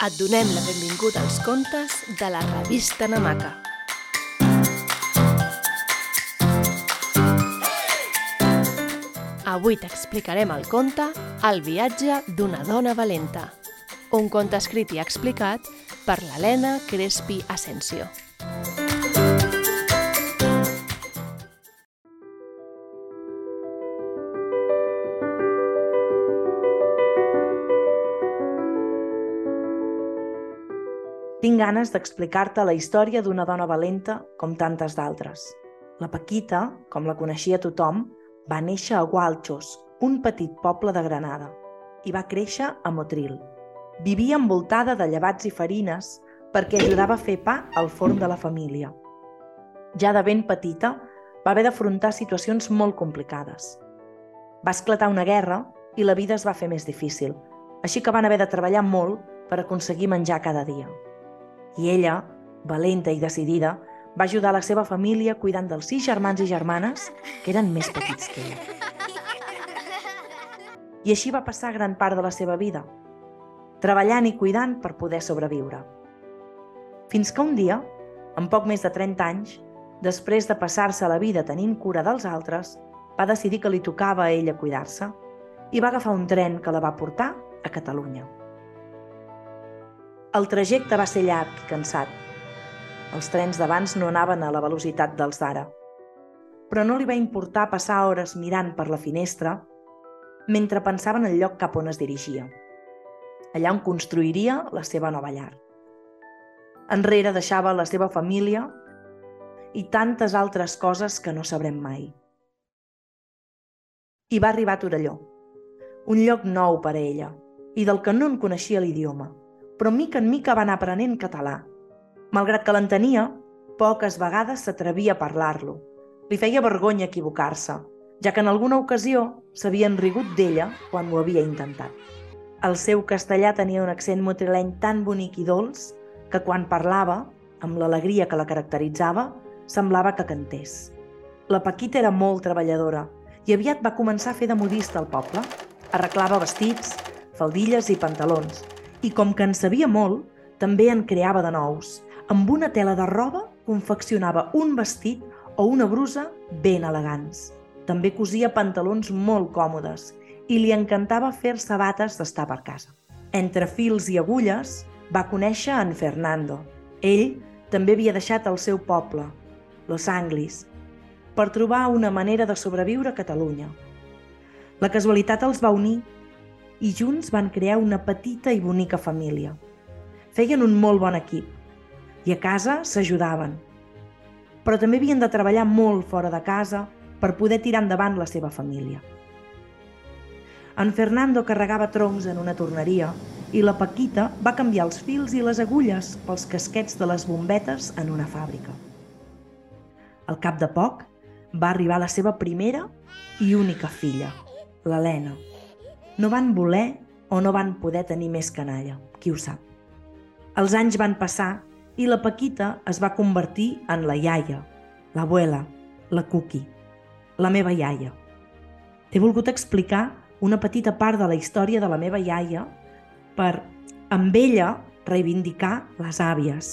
Et donem la benvinguda als contes de la revista Namaca. Avui t'explicarem el conte El viatge d'una dona valenta, un conte escrit i explicat per l'Helena Crespi Asensio. Tinc ganes d'explicar-te la història d'una dona valenta com tantes d'altres. La Paquita, com la coneixia tothom, va néixer a Gualchos, un petit poble de Granada, i va créixer a Motril. Vivia envoltada de llevats i farines perquè ajudava a fer pa al forn de la família. Ja de ben petita, va haver d'afrontar situacions molt complicades. Va esclatar una guerra i la vida es va fer més difícil, així que van haver de treballar molt per aconseguir menjar cada dia i ella, valenta i decidida, va ajudar la seva família cuidant dels sis germans i germanes que eren més petits que ella. I així va passar gran part de la seva vida, treballant i cuidant per poder sobreviure. Fins que un dia, amb poc més de 30 anys, després de passar-se la vida tenint cura dels altres, va decidir que li tocava a ella cuidar-se i va agafar un tren que la va portar a Catalunya. El trajecte va ser llarg i cansat. Els trens d'abans no anaven a la velocitat dels d'ara. Però no li va importar passar hores mirant per la finestra mentre pensava en el lloc cap on es dirigia, allà on construiria la seva nova llar. Enrere deixava la seva família i tantes altres coses que no sabrem mai. I va arribar a Torelló, un lloc nou per a ella i del que no en coneixia l'idioma però mica en mica va anar aprenent català. Malgrat que l'entenia, poques vegades s'atrevia a parlar-lo. Li feia vergonya equivocar-se, ja que en alguna ocasió s'havien rigut d'ella quan ho havia intentat. El seu castellà tenia un accent motrileny tan bonic i dolç que quan parlava, amb l'alegria que la caracteritzava, semblava que cantés. La Paquita era molt treballadora i aviat va començar a fer de modista al poble. Arreglava vestits, faldilles i pantalons i com que en sabia molt, també en creava de nous. Amb una tela de roba confeccionava un vestit o una brusa ben elegants. També cosia pantalons molt còmodes i li encantava fer sabates d'estar per casa. Entre fils i agulles va conèixer en Fernando. Ell també havia deixat el seu poble, Los Anglis, per trobar una manera de sobreviure a Catalunya. La casualitat els va unir i junts van crear una petita i bonica família. Feien un molt bon equip i a casa s'ajudaven. Però també havien de treballar molt fora de casa per poder tirar endavant la seva família. En Fernando carregava troncs en una torneria i la Paquita va canviar els fils i les agulles pels casquets de les bombetes en una fàbrica. Al cap de poc va arribar la seva primera i única filla, l'Helena no van voler o no van poder tenir més canalla, qui ho sap. Els anys van passar i la Paquita es va convertir en la iaia, l'abuela, la Cuqui, la meva iaia. T'he volgut explicar una petita part de la història de la meva iaia per, amb ella, reivindicar les àvies.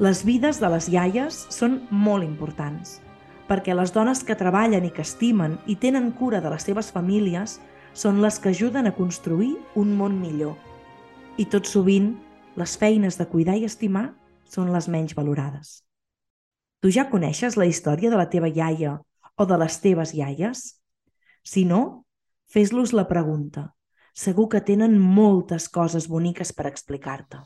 Les vides de les iaies són molt importants, perquè les dones que treballen i que estimen i tenen cura de les seves famílies són les que ajuden a construir un món millor. I tot sovint, les feines de cuidar i estimar són les menys valorades. Tu ja coneixes la història de la teva iaia o de les teves iaies? Si no, fes-los la pregunta. Segur que tenen moltes coses boniques per explicar-te.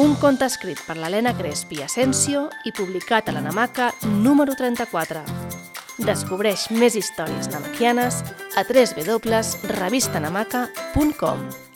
Un conte escrit per l'Helena Crespi Asensio i publicat a la Namaca número 34. Descobreix més històries namaquianes a www.revistanamaca.com.